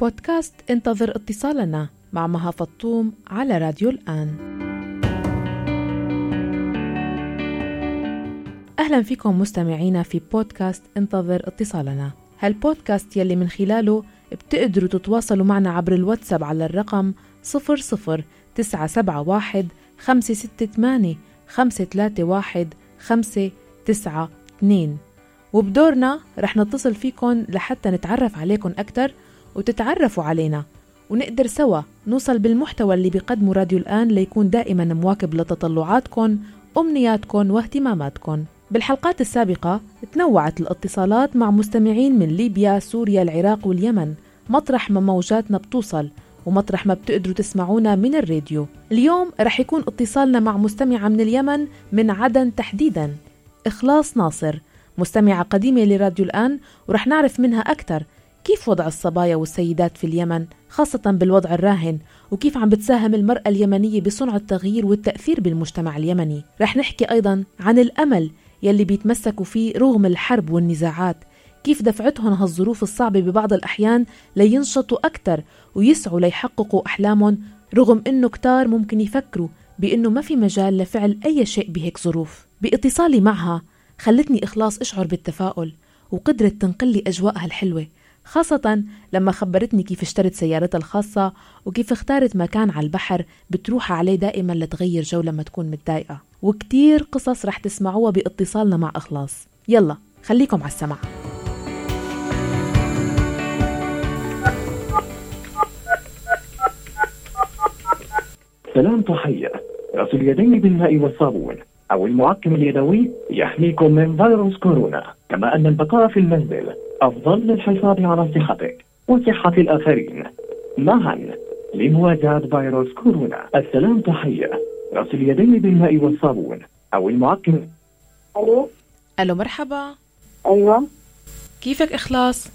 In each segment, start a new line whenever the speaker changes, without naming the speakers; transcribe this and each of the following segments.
بودكاست انتظر اتصالنا مع مها فطوم على راديو الآن. أهلا فيكم مستمعينا في بودكاست انتظر اتصالنا. هالبودكاست يلي من خلاله بتقدروا تتواصلوا معنا عبر الواتساب على الرقم 00971 568 531 592 وبدورنا رح نتصل فيكم لحتى نتعرف عليكم أكثر وتتعرفوا علينا. ونقدر سوا نوصل بالمحتوى اللي بيقدمه راديو الآن ليكون دائما مواكب لتطلعاتكم أمنياتكم واهتماماتكم. بالحلقات السابقة تنوعت الاتصالات مع مستمعين من ليبيا، سوريا، العراق واليمن. مطرح ما موجاتنا بتوصل ومطرح ما بتقدروا تسمعونا من الراديو. اليوم رح يكون اتصالنا مع مستمعة من اليمن من عدن تحديدا. إخلاص ناصر مستمعة قديمة لراديو الآن ورح نعرف منها أكثر كيف وضع الصبايا والسيدات في اليمن خاصة بالوضع الراهن؟ وكيف عم بتساهم المرأة اليمنية بصنع التغيير والتأثير بالمجتمع اليمني؟ رح نحكي أيضا عن الأمل يلي بيتمسكوا فيه رغم الحرب والنزاعات. كيف دفعتهم هالظروف الصعبة ببعض الأحيان لينشطوا أكثر ويسعوا ليحققوا أحلامهم رغم إنه كتار ممكن يفكروا بإنه ما في مجال لفعل أي شيء بهيك ظروف. بإتصالي معها خلتني إخلاص أشعر بالتفاؤل وقدرت تنقلي أجواءها الحلوة. خاصة لما خبرتني كيف اشترت سيارتها الخاصة وكيف اختارت مكان على البحر بتروح عليه دائما لتغير جو لما تكون متضايقة. وكتير قصص رح تسمعوها باتصالنا مع إخلاص. يلا خليكم على السمع
سلام تحية. غسل اليدين بالماء والصابون. أو المعقم اليدوي يحميكم من فيروس كورونا كما أن البقاء في المنزل أفضل للحفاظ على صحتك وصحة الآخرين. معا لمواجهة فيروس كورونا. السلام تحية. غسل اليدين بالماء والصابون. أو المعقم
ألو؟
ألو مرحبا.
أيوه.
كيفك إخلاص؟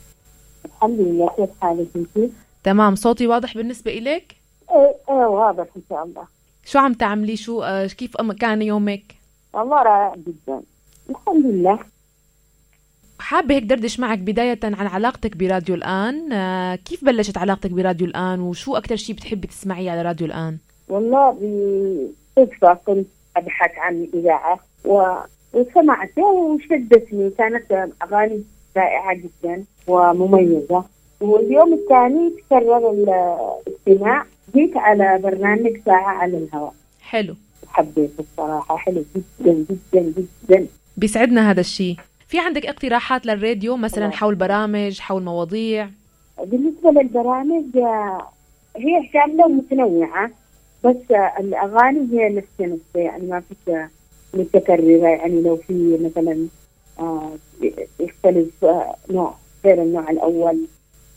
الحمد لله كيف حالك أنت؟
تمام صوتي واضح بالنسبة إليك؟
إيه إيه واضح إن شاء الله.
شو عم تعملي؟ شو آه كيف كان يومك؟
والله رائع جدا. الحمد لله.
حابة هيك دردش معك بداية عن علاقتك براديو الآن. آه كيف بلشت علاقتك براديو الآن وشو أكتر شي بتحبي تسمعيه على راديو الآن؟
والله بصدفة كنت أبحث عن إذاعة و... وسمعتها وشدتني. كانت أغاني رائعة جدا ومميزة. واليوم الثاني تكرر الاستماع. جيت على برنامج ساعة على الهواء.
حلو.
حبيته الصراحة حلو جدا جدا جدا.
بيسعدنا هذا الشيء. في عندك اقتراحات للراديو مثلا
آه.
حول برامج حول مواضيع؟
بالنسبة للبرامج هي شاملة ومتنوعة بس الأغاني هي نفس نفس يعني ما فيش متكررة يعني لو في مثلا آه، يختلف آه، نوع غير النوع الأول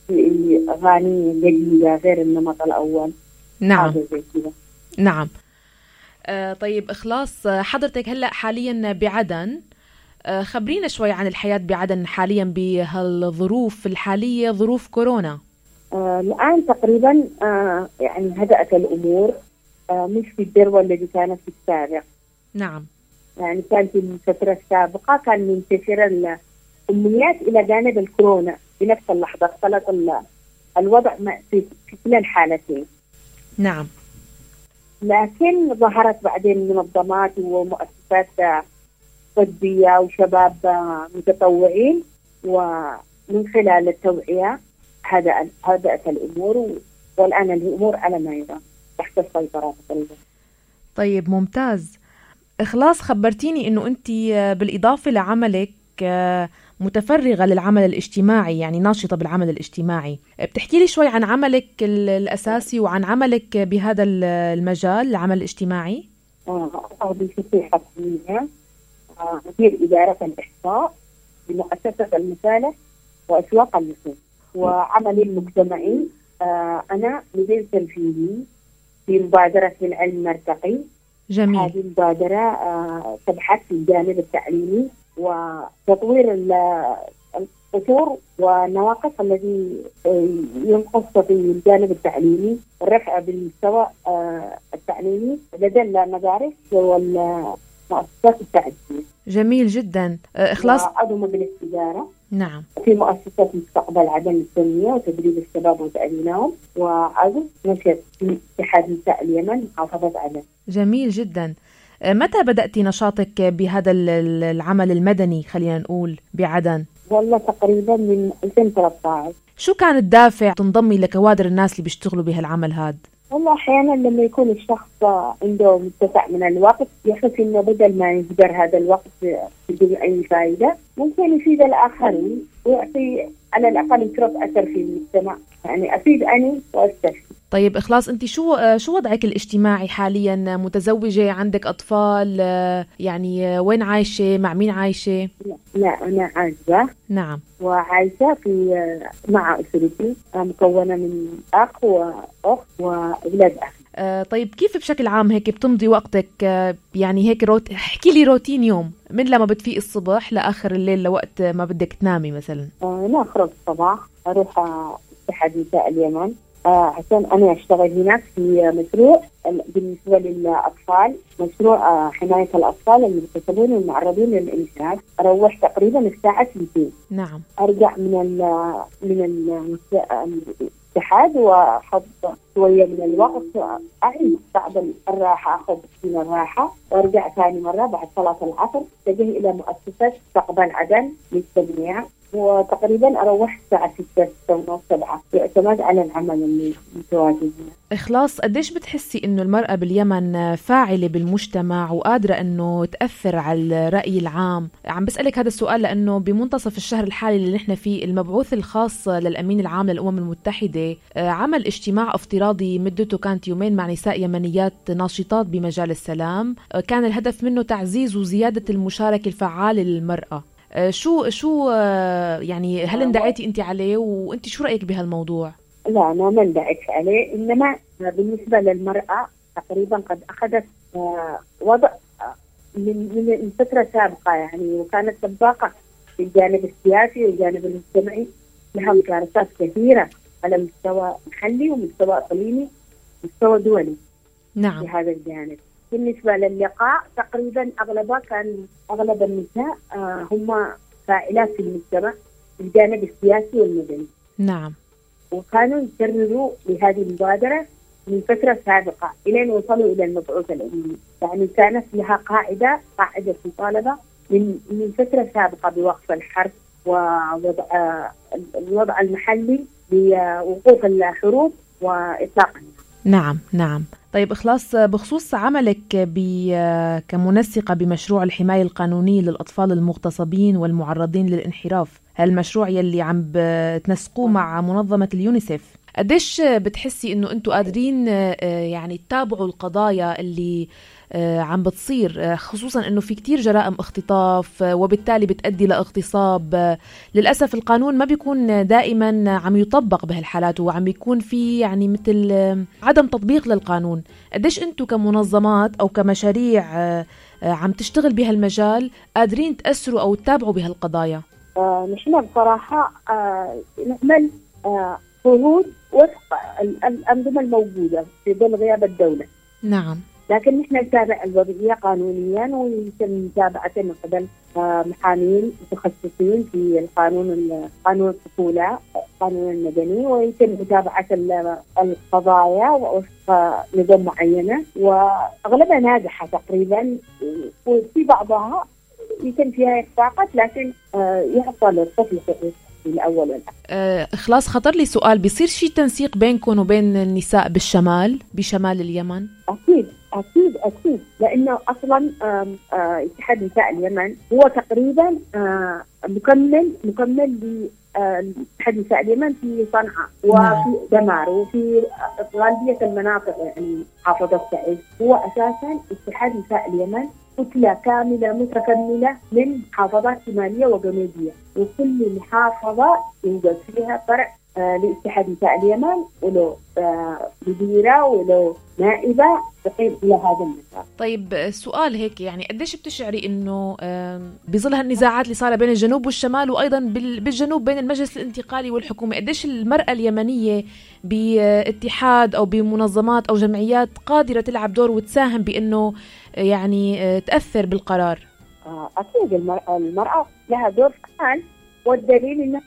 في أغاني جديدة غير النمط الأول.
نعم. نعم. آه طيب إخلاص آه، حضرتك هلأ حاليا بعدن. آه خبرينا شوي عن الحياة بعدن حاليا بهالظروف الحالية ظروف كورونا.
آه الآن تقريبا آه يعني هدأت الأمور آه مش في الذروة الذي كانت في السابق.
نعم.
يعني كان في الفترة السابقة كان منتشر الأمنيات إلى جانب الكورونا في نفس اللحظة. اختلط ال- الوضع في كلا الحالتين.
نعم.
لكن ظهرت بعدين منظمات ومؤسسات طبية وشباب متطوعين ومن خلال التوعية هدأ هدأت الأمور والآن الأمور على ما يرام تحت السيطرة
طيب ممتاز. إخلاص خبرتيني إنه أنت بالإضافة لعملك متفرغة للعمل الاجتماعي يعني ناشطة بالعمل الاجتماعي. بتحكي لي شوي عن عملك ال- الأساسي وعن عملك بهذا ال- المجال العمل الاجتماعي؟
حكومية آه، مدير إدارة الإحصاء بمؤسسة المسالة وأسواق اللحوم وعملي المجتمعي آه، أنا مدير تنفيذي في مبادرة العلم مرتقي
جميل.
هذه المبادرة آه، تبحث في الجانب التعليمي وتطوير ال- القصور والنواقص الذي آه، ينقص في الجانب التعليمي والرفع بالمستوى آه، التعليمي لدى المدارس والمؤسسات التعليمية.
جميل جدا. آه، إخلاص؟
مجلس إدارة
نعم.
في مؤسسة مستقبل عدن التنمية وتدريب الشباب وتأمينهم وعضو نشر في اتحاد نساء اليمن محافظة عدن.
جميل جدا. متى بدأتي نشاطك بهذا ال- ال- العمل المدني خلينا نقول بعدن؟
والله تقريبا من 2013
شو كان الدافع تنضمي لكوادر الناس اللي بيشتغلوا بهالعمل هاد؟
والله أحيانا لما يكون الشخص عنده متسع من الوقت يحس إنه بدل ما يهدر هذا الوقت بدون أي فائده ممكن يفيد الآخرين ويعطي على الأقل يترك أثر في المجتمع يعني أفيد اني وأستفيد
طيب إخلاص انت شو آه، شو وضعك الاجتماعي حاليا؟ متزوجة عندك أطفال آه، يعني آه، وين عايشة؟ مع مين عايشة؟
لا أنا عازبه
نعم.
وعايشة في مع أسرتي. مكونة من أخ وأخت وأولاد أخ.
آه، طيب كيف بشكل عام هيك بتمضي وقتك؟ آه، يعني هيك روت... احكي لي روتين يوم. من لما بتفيق الصبح لآخر الليل لوقت ما بدك تنامي مثلا؟
آه، أنا أخرج الصباح اتحاد نساء اليمن. عشان أنا أشتغل هناك في مشروع ال- بالنسبة للأطفال مشروع آه، حماية الأطفال المغتصبين والمعرضين للإنشاد أروح تقريبا الساعة 2
نعم.
أرجع من ال من ال- الاتحاد وأحط شوية من الوقت أعيد بعد الراحة أخذ من الراحة وأرجع ثاني مرة بعد صلاة العصر. أتجه إلى مؤسسة مستقبل عدن للتجميع. وتقريبا أروح الساعة 6 6 ونص 7 يعتمد على العمل اللي متواجد.
إخلاص قديش بتحسي إنه المرأة باليمن فاعلة بالمجتمع وقادرة إنه تأثر على الرأي العام؟ عم بسألك هذا السؤال لأنه بمنتصف الشهر الحالي اللي نحن فيه المبعوث الخاص للأمين العام للأمم المتحدة آه، عمل اجتماع افتراضي مدته كانت يومين مع نساء يمنيات ناشطات بمجال السلام. آه، كان الهدف منه تعزيز وزيادة المشاركة الفعالة للمرأة. آه، شو شو آه، يعني هل اندعيتي انت عليه؟ وانت شو رأيك بهالموضوع؟
لا أنا ما اندعيت عليه إنما بالنسبة للمرأة تقريبا قد أخذت آه، وضع آه، من من فترة سابقة يعني وكانت سباقة في الجانب السياسي والجانب المجتمعي لها مشاركات كثيرة على مستوى محلي ومستوى إقليمي ومستوى دولي في
نعم.
هذا الجانب. بالنسبة للقاء تقريبا أغلبها كان أغلب النساء آه، هم فاعلات في المجتمع في الجانب السياسي والمدني.
نعم.
وكانوا يكرروا لهذه المبادرة من فترة سابقة إلى أن وصلوا إلى المبعوث الأممي يعني كانت لها قاعدة قاعدة مطالبة من من فترة سابقة بوقف الحرب ووضع آه، الوضع المحلي بوقوف الحروب وإطلاق النار.
نعم نعم. طيب إخلاص بخصوص عملك كمنسقة بمشروع الحماية القانونية للأطفال المغتصبين والمعرضين للانحراف هالمشروع يلي عم بتنسقوه مع منظمة اليونيسف قديش بتحسي إنه أنتم قادرين آه، يعني تتابعوا القضايا اللي عم بتصير آه، خصوصا إنه في كتير جرائم اختطاف آه، وبالتالي بتأدي لاغتصاب. آه، للأسف القانون ما بيكون دائما عم يطبق بهالحالات وعم بيكون في يعني مثل آه، عدم تطبيق للقانون. قديش أنتم كمنظمات أو كمشاريع آه، آه، عم تشتغل بهالمجال قادرين تأثروا أو تتابعوا بهالقضايا؟
آه، نحن بصراحة آه، نعمل آه، عهود وفق ال- الأنظمة الموجودة في ظل غياب الدولة.
نعم.
لكن نحن نتابع الوضعية قانونيا ويتم متابعته من قبل آه، محامين متخصصين في القانون ال- قانون الطفولة القانون المدني ويتم متابعة ال- القضايا وفق نظم معينة. وأغلبها ناجحة تقريبا وفي بعضها يتم فيها إخفاقات لكن آه، يحصل الطفل في الأول والآخر.
آه، إخلاص خطر لي سؤال. بيصير في تنسيق بينكم وبين النساء بالشمال بشمال اليمن؟
أكيد. أكيد لأنه أصلا آه، اتحاد نساء اليمن هو تقريبا آه، مكمل مكمل لاتحاد نساء اليمن في صنعاء
نعم.
وفي دمار وفي غالبيه المناطق يعني محافظه تعز هو أساسا اتحاد نساء اليمن كتلة كاملة متكمله من محافظات شمالية وجنوبية. وكل محافظة يوجد فيها فرع آه، لاتحاد نساء اليمن وله آه، مديرة وله إلى هذا المسار.
طيب السؤال هيك يعني قديش بتشعري إنه بظل هالنزاعات اللي صارت بين الجنوب والشمال وأيضا بال- بالجنوب بين المجلس الانتقالي والحكومة قديش المرأة اليمنية باتحاد أو بمنظمات أو جمعيات قادرة تلعب دور وتساهم بإنه يعني آه، تأثر بالقرار
آه، أكيد المرأة المرأة لها دور فعال والدليل إنها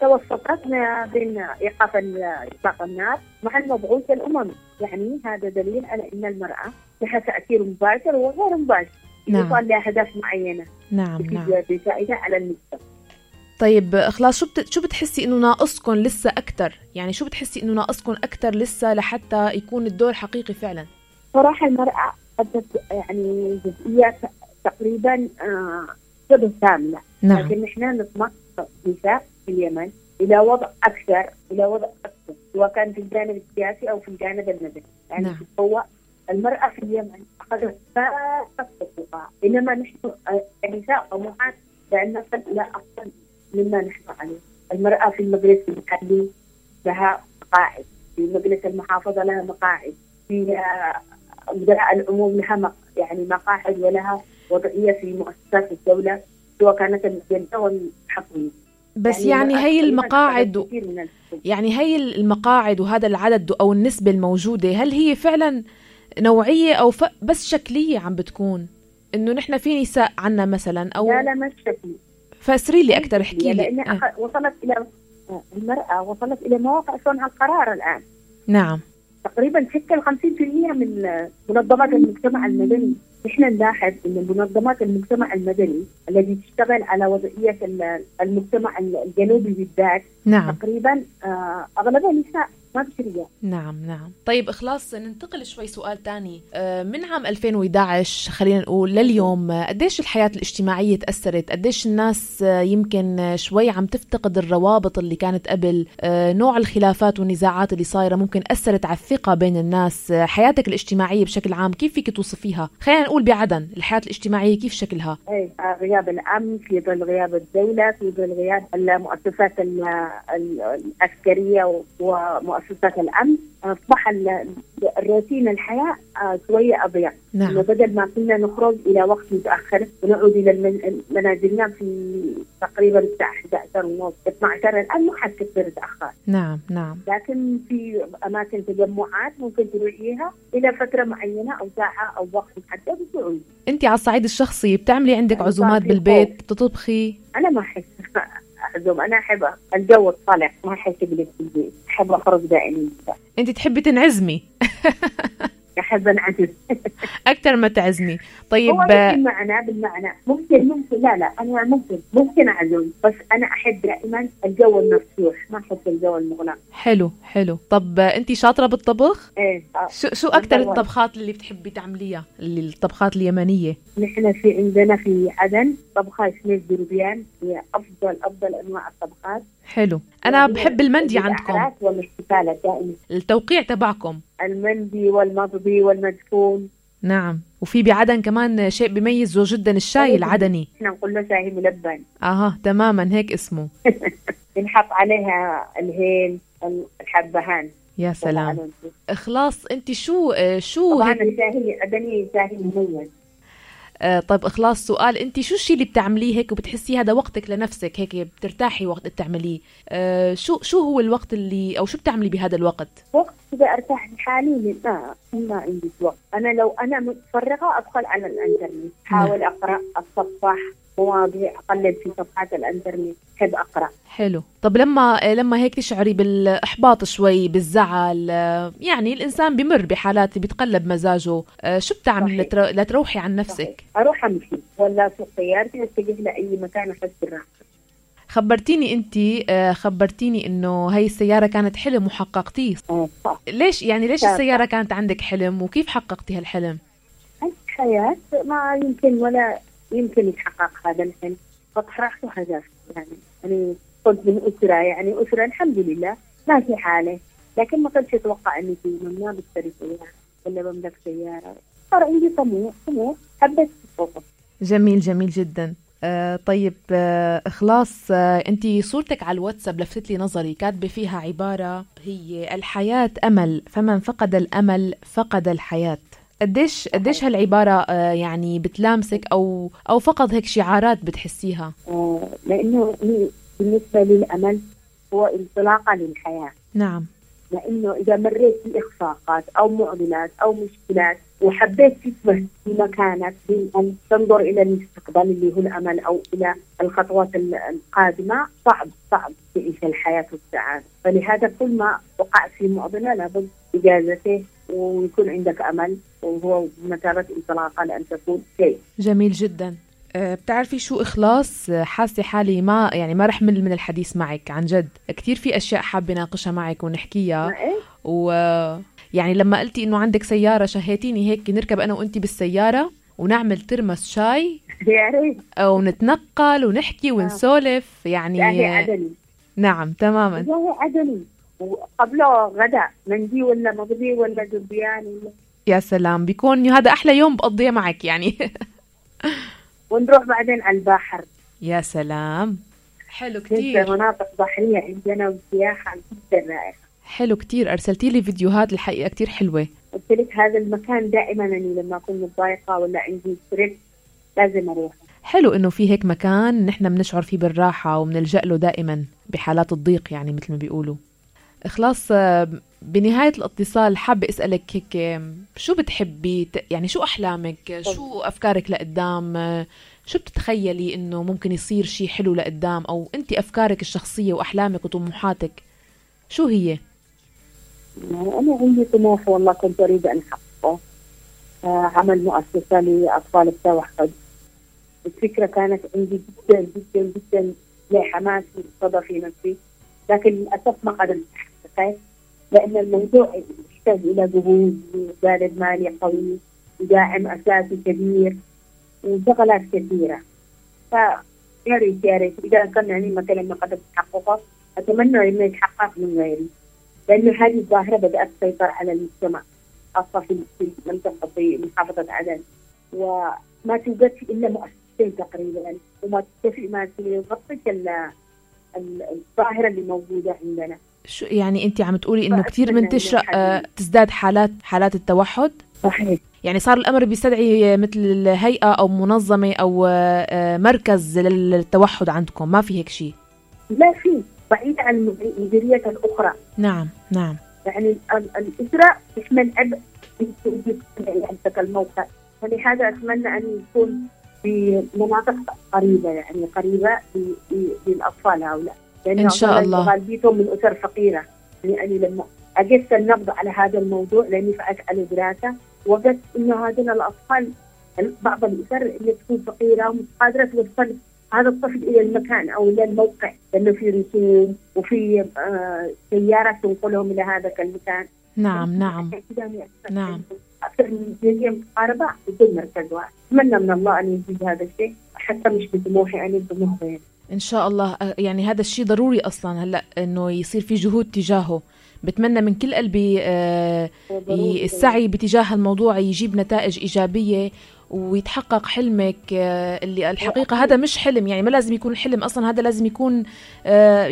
توسطت ما بين إيقاف إطلاق النار مع المبعوث الاممي، يعني هذا دليل على إن المرأة لها تأثير مباشر وغير مباشر.
نعم.
يوصل لاهداف معينة.
نعم نعم.
بفائده على المجتمع.
طيب اخلاص شو بت... شو بتحسي إنه ناقصكم لسه أكثر يعني شو بتحسي إنه ناقصكم أكثر لسه لحتى يكون الدور حقيقي فعلا؟
صراحة المرأة قدمت يعني جزئيات تقريبا آه شبه كاملة.
نعم.
لكن إحنا نطمح نساء في اليمن إلى وضع أكثر إلى وضع أكثر سواء كان في الجانب السياسي أو في الجانب المدني يعني
نعم.
هو المرأة في اليمن أخذت القطاع إنما نحن آه، النساء طموحات لأن نصل إلى افضل مما نحن عليه. المرأة في المجلس المحلي لها مقاعد في مجلس المحافظة لها مقاعد في آه، مدراء العموم لها يعني مقاعد ولها وضعية في مؤسسات الدولة. سواء كانت المدنيه والحكوميه
بس يعني,
المرأة
هي المقاعد
الحكم.
يعني هي المقاعد وهذا العدد أو النسبة الموجودة هل هي فعلا نوعية أو ف... بس شكلية عم بتكون؟ إنه نحن في نساء عنا مثلا أو
لا لا مش شكلي
فسري لي أكثر احكي لي. آه.
أخ- وصلت إلى المرأة وصلت إلى مواقع صنع القرار الآن.
نعم.
تقريبا تشكل 50% من منظمات المجتمع المدني نحن نلاحظ إن منظمات المجتمع المدني التي تشتغل على وضعية ال- المجتمع الجنوبي بالذات
نعم.
تقريبا آه، أغلبها نساء رجال
نعم نعم. طيب إخلاص ننتقل شوي سؤال تاني. آه، من عام 2011 خلينا نقول لليوم آه، قديش الحياة الاجتماعية تأثرت؟ قديش الناس يمكن شوي عم تفتقد الروابط اللي كانت قبل؟ نوع الخلافات والنزاعات اللي صايرة ممكن أثرت على الثقة بين الناس؟ حياتك الاجتماعية بشكل عام كيف فيك توصفيها؟ خلينا نقول بعدن الحياة الاجتماعية كيف شكلها؟
اي آه، غياب الأمن في ظل غياب الدولة في ظل غياب المؤسسات ال- ال- العسكرية ومؤسسات الأمن. اصبح ال- الروتين الحياة آه، شوية اضيق
نعم.
بدل ما كنا نخرج إلى وقت متأخر ونعود إلى منازلنا في تقريبا الساعة 11 ونص 12 الآن ما حد كثير تاخر
نعم نعم.
لكن في أماكن تجمعات ممكن تروحيها إلى فترة معينة أو ساعة أو وقت محدد وتعودي
انت على الصعيد الشخصي بتعملي عندك عزومات بالبيت بتطبخي؟
أنا ما أحس. اعزم أنا احب الجو الطلع ما أحس البيت أحب أخرج دائما.
أنت تحبي تنعزمي.
احب انعزل
أكثر ما تعزمي. طيب
هو ممكن معنى بالمعنى ممكن ممكن لا لا أنا ممكن ممكن أعزم بس أنا أحب دائما الجو المفتوح ما أحب الجو المغلق.
حلو حلو. طب انت شاطرة بالطبخ؟
إيه آه.
شو شو
أكثر.
الطبخات اللي بتحبي تعمليها؟ اللي الطبخات اليمنية.
نحن في عندنا في عدن طبخة اسمها الدربيان هي أفضل أفضل أنواع الطبخات.
حلو. أنا
يعني
بحب المندي عندكم.
والاحتفالات دائما.
التوقيع تبعكم.
المندي والمضبي والمدفون.
نعم. وفي بعدن كمان شيء بيميزه جدا الشاي
أيوة.
العدني.
إحنا نقول له شاي ملبن.
أها تماما هيك اسمه.
بنحط عليها الهيل الحبهان.
يا سلام. إخلاص أنت شو آه، شو
طبعا
هيك؟
الشاهي العدني شاهي مميز.
آه، طيب إخلاص سؤال انت شو الشيء اللي بتعمليه هيك وبتحسي هذا وقتك لنفسك هيك بترتاحي وقت بتعمليه آه، شو شو هو الوقت اللي أو شو بتعملي بهذا الوقت؟
وقت كذا ارتاح لحالي لا ما عندي وقت. أنا لو أنا متفرغة أدخل على الإنترنت أحاول أقرأ أتصفح مواضيع اقلب في صفحات الانترنت احب أقرأ؟
حلو. طب لما لما هيك تشعري بالإحباط شوي بالزعل يعني الإنسان بمر بحالات بيتقلب مزاجه. شو
صحيح.
لتر- لتروحي عن نفسك؟
أروح امشي ولا سوق سيارتي اتجه لاي مكان أحس بالراحة.
خبرتيني أنت خبرتيني إنه هي السيارة كانت حلم وحققتيه.
آه، صح.
ليش يعني ليش. السيارة كانت عندك حلم؟ وكيف حققتي هالحلم
الحياة ما يمكن ولا يمكن يتحقق هذا الحلم. فطرحت هدف يعني يعني كنت من أسرة يعني أسرة الحمد لله ما في حالة. لكن ما كنتش أتوقع إني في ما بشتري سياره ولا بملك سيارة. صار عندي طموح طموح. حبيت الخطط
جميل جميل جدا. آه طيب آه إخلاص آه أنت صورتك على الواتساب لفتت لي نظري. كاتبة فيها عبارة هي الحياة أمل فمن فقد الأمل فقد الحياة. قديش قديش هالعبارة آه يعني بتلامسك أو أو فقط هيك شعارات بتحسيها؟
آه لأنه بالنسبة للأمل هو انطلاقة للحياة.
نعم.
لأنه إذا مريت بإخفاقات أو معضلات أو مشكلات وحبيت تثبت في مكانك بأن تنظر إلى المستقبل اللي هو الأمل أو إلى الخطوات القادمة صعب صعب تعيش الحياة والسعادة فلهذا كل ما وقعت في معضلة لابد إجازته ويكون عندك أمل وهو بمثابة انطلاقة لأن تكون شيء.
جميل جدا. أه، بتعرفي شو إخلاص؟ حاسة حالي ما يعني ما رح مل من الحديث معك عن جد. كثير في أشياء حابة ناقشها معك ونحكيها. و يعني لما قلتي إنه عندك سيارة شهيتيني هيك نركب أنا وانت بالسيارة ونعمل ترمس شاي
يا ريت.
ونتنقل ونحكي ونسولف. يعني
يعني عدني
نعم تماما.
عدني وقبله غدا مندي ولا مغدي ولا دبيان ولا
يا سلام بيكون هذا أحلى يوم بقضيه معك يعني.
ونروح بعدين على البحر.
يا سلام. حلو
كثير
كتير.
مناطق بحرية عندنا والسياحه جدا رائعة.
حلو كتير. أرسلتي لي فيديوهات الحقيقة كتير حلوة.
قلت لك هذا المكان دائما أني لما أكون متضايقة ولا عندي ستريس لازم أروح.
حلو إنه في هيك مكان نحن بنشعر فيه بالراحة وبنلجأ له دائما بحالات الضيق يعني مثل ما بيقولوا. خلاص آه، بنهاية الاتصال حابة أسألك هيك شو بتحبي؟ يعني شو أحلامك؟ شو أفكارك لقدام؟ آه، شو بتتخيلي إنه ممكن يصير شيء حلو لقدام؟ أو أنت أفكارك الشخصية وأحلامك وطموحاتك شو هي؟
أنا عندي طموح والله كنت أريد أن أحققه. آه، عمل مؤسسة لأطفال التوحد. الفكرة كانت عندي جدا جدا جدا لها حماس وصدى في نفسي. لكن للأسف ما قدرت. احققه لأن الموضوع يحتاج إلى جهود وجانب مالي قوي وداعم أساسي كبير وشغلات كثيرة. ف يا ريت يا ريت إذا كان يعني مثلا ما قدرت احققه أتمنى إنه يتحقق من غيري لأن هذه الظاهرة بدأت تسيطر على المجتمع خاصة في منطقة في محافظة عدن. وما توجد إلا مؤسستين تقريبا وما تتفق ما تغطي ال- ال- الظاهرة اللي موجودة عندنا.
شو يعني أنت عم تقولي إنه منتشرة
الحديث.
آه، تزداد حالات حالات التوحد؟
صحيح.
يعني صار الأمر بيستدعي مثل الهيئة أو منظمة أو آه، آه، مركز للتوحد عندكم ما في هيك شيء؟
لا في بعيد عن المديريات الأخرى.
نعم نعم.
يعني ال- الإجراء تشمل أب عندك الموقع. فلهذا أتمنى أن يكون في مناطق قريبة يعني قريبة ل- ل- للأطفال هؤلاء. لأن
إن شاء الله.
غالبيتهم من أسر فقيرة. يعني أنا لما أجدت النبض على هذا الموضوع لأني فعلت على دراسة وجدت أنه هذول الأطفال بعض الأسر اللي تكون فقيرة ومش قادرة توصل هذا الطفل إلى المكان أو إلى الموقع لأنه في رسوم وفي آه سيارة تنقلهم إلى هذا المكان.
نعم نعم. نعم.
أكثر من جزئية متقاربة بدون مركز. واحد أتمنى من الله أن ينجز هذا الشيء حتى مش بطموحي أنا بطموح غيري
إن شاء الله يعني هذا الشيء ضروري أصلا هلأ إنه يصير في جهود تجاهه. بتمنى من كل قلبي السعي باتجاه الموضوع يجيب نتائج إيجابية ويتحقق حلمك اللي الحقيقة هذا مش حلم يعني ما لازم يكون حلم أصلا هذا لازم يكون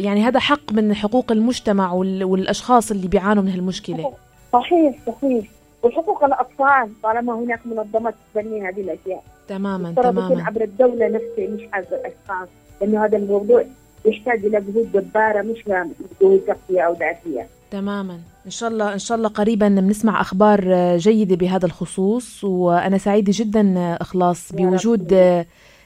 يعني هذا حق من حقوق المجتمع وال- والأشخاص اللي بيعانوا من هالمشكلة.
صحيح صحيح. وحقوق الأطفال طالما هناك منظمات تبني هذه الأشياء.
تماما تماما.
عبر الدولة نفسها مش عبر الأشخاص. لأنه هذا الموضوع يحتاج إلى جهود جبارة مش جهود شخصية أو ذاتية.
تماما. إن شاء الله إن شاء الله قريبا بنسمع أخبار جيدة بهذا الخصوص وأنا سعيدة جدا
إخلاص.
بوجود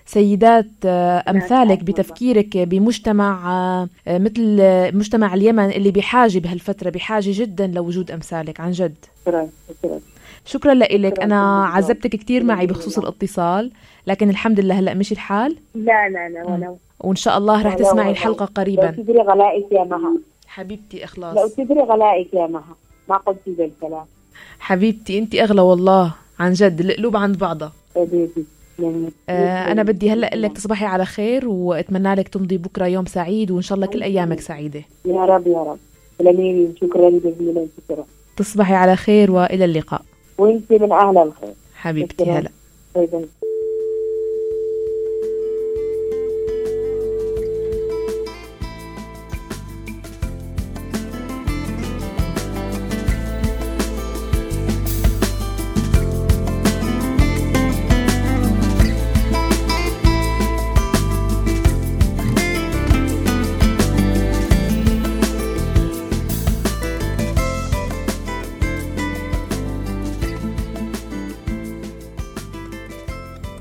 سيدات
أمثالك.
بتفكيرك بمجتمع مثل مجتمع اليمن اللي بحاجه بهالفتره بحاجة جدا لوجود أمثالك. عن جد.
شكرا شكرا.
شكرا لك
أنا.
عذبتك كثير معي بخصوص. الاتصال لكن الحمد لله هلأ مشي الحال.
لا لا لا ولو
وإن شاء الله رح تسمعي. الحلقة
لو
قريبا.
تدري غلائك يا مها.
حبيبتي
لو
اخلاص
تدري غلائك يا مها. ما قلت ذا الكلام.
حبيبتي انت أغلى والله عن جد. القلوب عند بعضها.
حبيبي
آه، أنا بدي هلأ أقول لك تصبحي على خير وأتمنى لك تمضي بكرة يوم سعيد وإن شاء الله كل أيامك سعيدة.
يا رب يا رب. شكرا جزيلا شكرا.
تصبحي على خير وإلى اللقاء.
وانت من أهل الخير
حبيبتي. هلا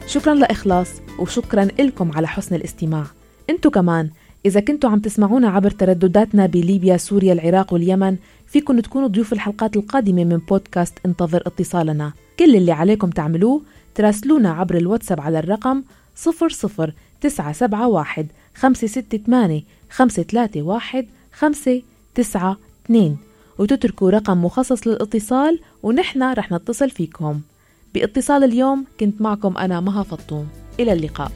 شكرا لإخلاص وشكرا لكم على حسن الاستماع. إنتو كمان إذا كنتوا عم تسمعونا عبر تردداتنا بليبيا سوريا العراق واليمن فيكن تكونوا ضيوف الحلقات القادمة من بودكاست انتظر اتصالنا. كل اللي عليكم تعملوه تراسلونا عبر الواتساب على الرقم 00971 568 531 592 وتتركوا رقم مخصص للاتصال ونحن رح نتصل فيكم. باتصال اليوم كنت معكم أنا مها فطوم. إلى اللقاء.